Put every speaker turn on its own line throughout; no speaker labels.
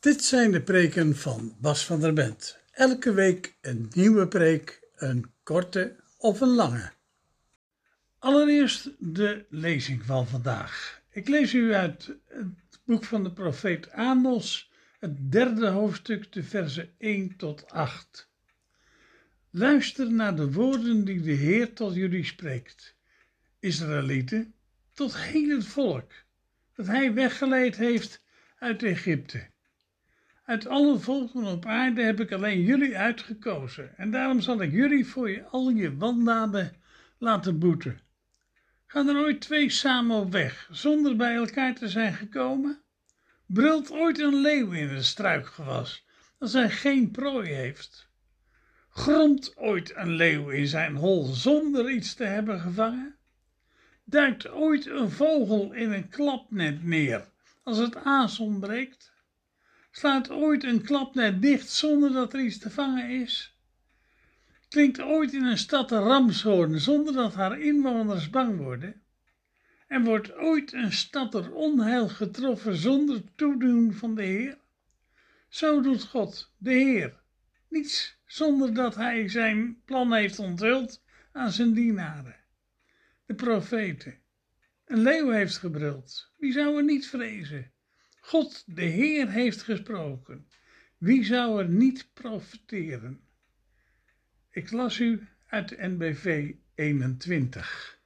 Dit zijn de preken van Bas van der Bent. Elke week een nieuwe preek, een korte of een lange. Allereerst de lezing van vandaag. Ik lees u uit het boek van de profeet Amos, het derde hoofdstuk, de versen 1 tot 8. Luister naar de woorden die de Heer tot jullie spreekt. Israëlieten, tot heel het volk, dat hij weggeleid heeft uit Egypte. Uit alle volken op aarde heb ik alleen jullie uitgekozen en daarom zal ik jullie voor je, al je wandaden laten boeten. Gaan er ooit twee samen op weg zonder bij elkaar te zijn gekomen? Brult ooit een leeuw in een struikgewas als hij geen prooi heeft? Gromt ooit een leeuw in zijn hol zonder iets te hebben gevangen? Duikt ooit een vogel in een klapnet neer als het aas ontbreekt? Slaat ooit een klapnet dicht zonder dat er iets te vangen is? Klinkt ooit in een stad een ramshoorn zonder dat haar inwoners bang worden? En wordt ooit een stad er onheil getroffen zonder toedoen van de Heer? Zo doet God, de Heer, niets zonder dat Hij zijn plan heeft onthuld aan zijn dienaren, de profeten. Een leeuw heeft gebruld, wie zou er niet vrezen? God, de Heer, heeft gesproken. Wie zou er niet profiteren? Ik las u uit NBV 21.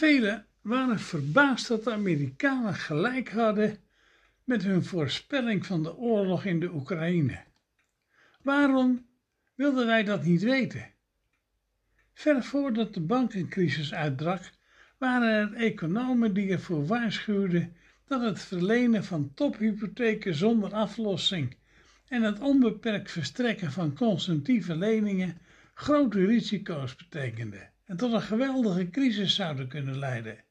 Velen waren verbaasd dat de Amerikanen gelijk hadden met hun voorspelling van de oorlog in de Oekraïne. Waarom wilden wij dat niet weten? Ver voordat de bankencrisis uitbrak, waren er economen die ervoor waarschuwden dat het verlenen van tophypotheken zonder aflossing en het onbeperkt verstrekken van consumptieve leningen grote risico's betekende en tot een geweldige crisis zouden kunnen leiden.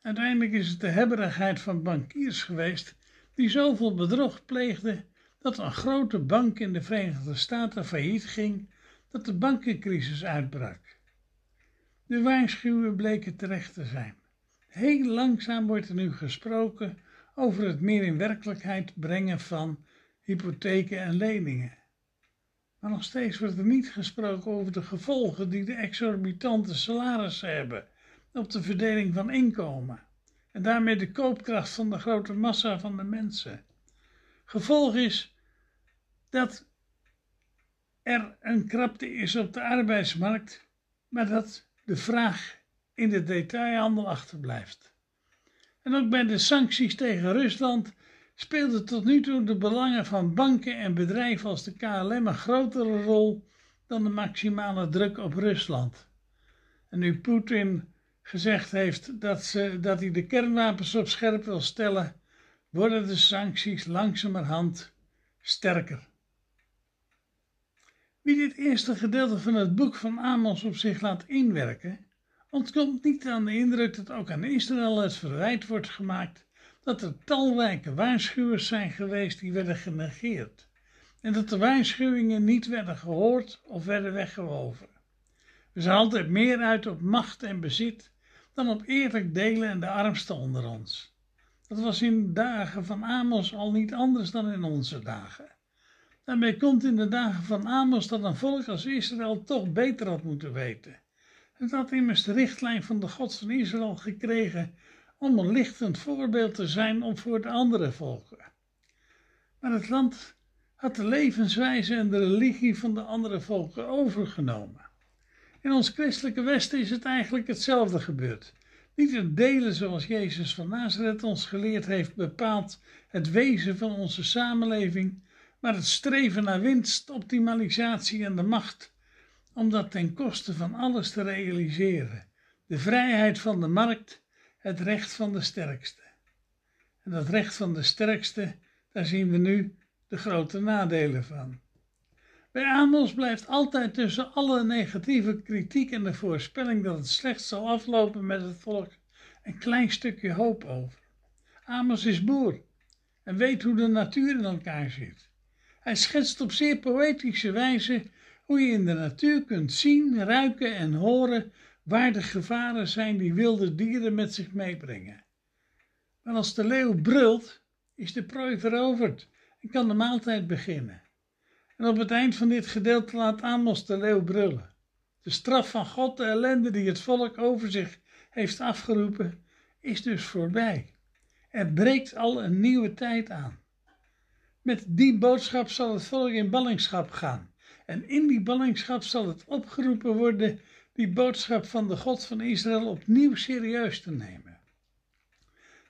Uiteindelijk is het de hebberigheid van bankiers geweest die zoveel bedrog pleegden dat een grote bank in de Verenigde Staten failliet ging, dat de bankencrisis uitbrak. De waarschuwingen bleken terecht te zijn. Heel langzaam wordt er nu gesproken over het meer in werkelijkheid brengen van hypotheken en leningen. Maar nog steeds wordt er niet gesproken over de gevolgen die de exorbitante salarissen hebben op de verdeling van inkomen en daarmee de koopkracht van de grote massa van de mensen. Gevolg is dat er een krapte is op de arbeidsmarkt, maar dat de vraag in de detailhandel achterblijft. En ook bij de sancties tegen Rusland speelden tot nu toe de belangen van banken en bedrijven als de KLM een grotere rol dan de maximale druk op Rusland. En nu Poetin gezegd heeft dat, ze, dat hij de kernwapens op scherp wil stellen, worden de sancties langzamerhand sterker. Wie dit eerste gedeelte van het boek van Amos op zich laat inwerken, ontkomt niet aan de indruk dat ook aan Israël het verwijt wordt gemaakt dat er talrijke waarschuwers zijn geweest die werden genegeerd en dat de waarschuwingen niet werden gehoord of werden weggewoven. We zijn altijd meer uit op macht en bezit dan op eerlijk delen en de armsten onder ons. Dat was in de dagen van Amos al niet anders dan in onze dagen. Daarmee komt in de dagen van Amos dat een volk als Israël toch beter had moeten weten. Het had immers de richtlijn van de God van Israël gekregen om een lichtend voorbeeld te zijn om voor de andere volken. Maar het land had de levenswijze en de religie van de andere volken overgenomen. In ons christelijke Westen is het eigenlijk hetzelfde gebeurd. Niet het delen zoals Jezus van Nazareth ons geleerd heeft bepaald het wezen van onze samenleving, maar het streven naar winst, optimalisatie en de macht, om dat ten koste van alles te realiseren. De vrijheid van de markt, het recht van de sterkste. En dat recht van de sterkste, daar zien we nu de grote nadelen van. Bij Amos blijft altijd tussen alle negatieve kritiek en de voorspelling dat het slecht zal aflopen met het volk een klein stukje hoop over. Amos is boer en weet hoe de natuur in elkaar zit. Hij schetst op zeer poëtische wijze hoe je in de natuur kunt zien, ruiken en horen waar de gevaren zijn die wilde dieren met zich meebrengen. Maar als de leeuw brult, is de prooi veroverd en kan de maaltijd beginnen. En op het eind van dit gedeelte laat Amos de leeuw brullen. De straf van God, de ellende die het volk over zich heeft afgeroepen, is dus voorbij. Er breekt al een nieuwe tijd aan. Met die boodschap zal het volk in ballingschap gaan. En in die ballingschap zal het opgeroepen worden die boodschap van de God van Israël opnieuw serieus te nemen.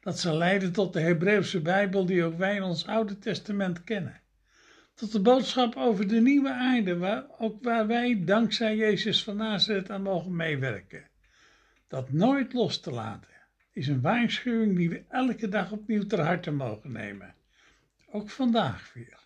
Dat zal leiden tot de Hebreeuwse Bijbel die ook wij in ons Oude Testament kennen. Tot de boodschap over de nieuwe aarde, waar, ook waar wij dankzij Jezus van Nazareth aan mogen meewerken. Dat nooit los te laten is een waarschuwing die we elke dag opnieuw ter harte mogen nemen. Ook vandaag weer.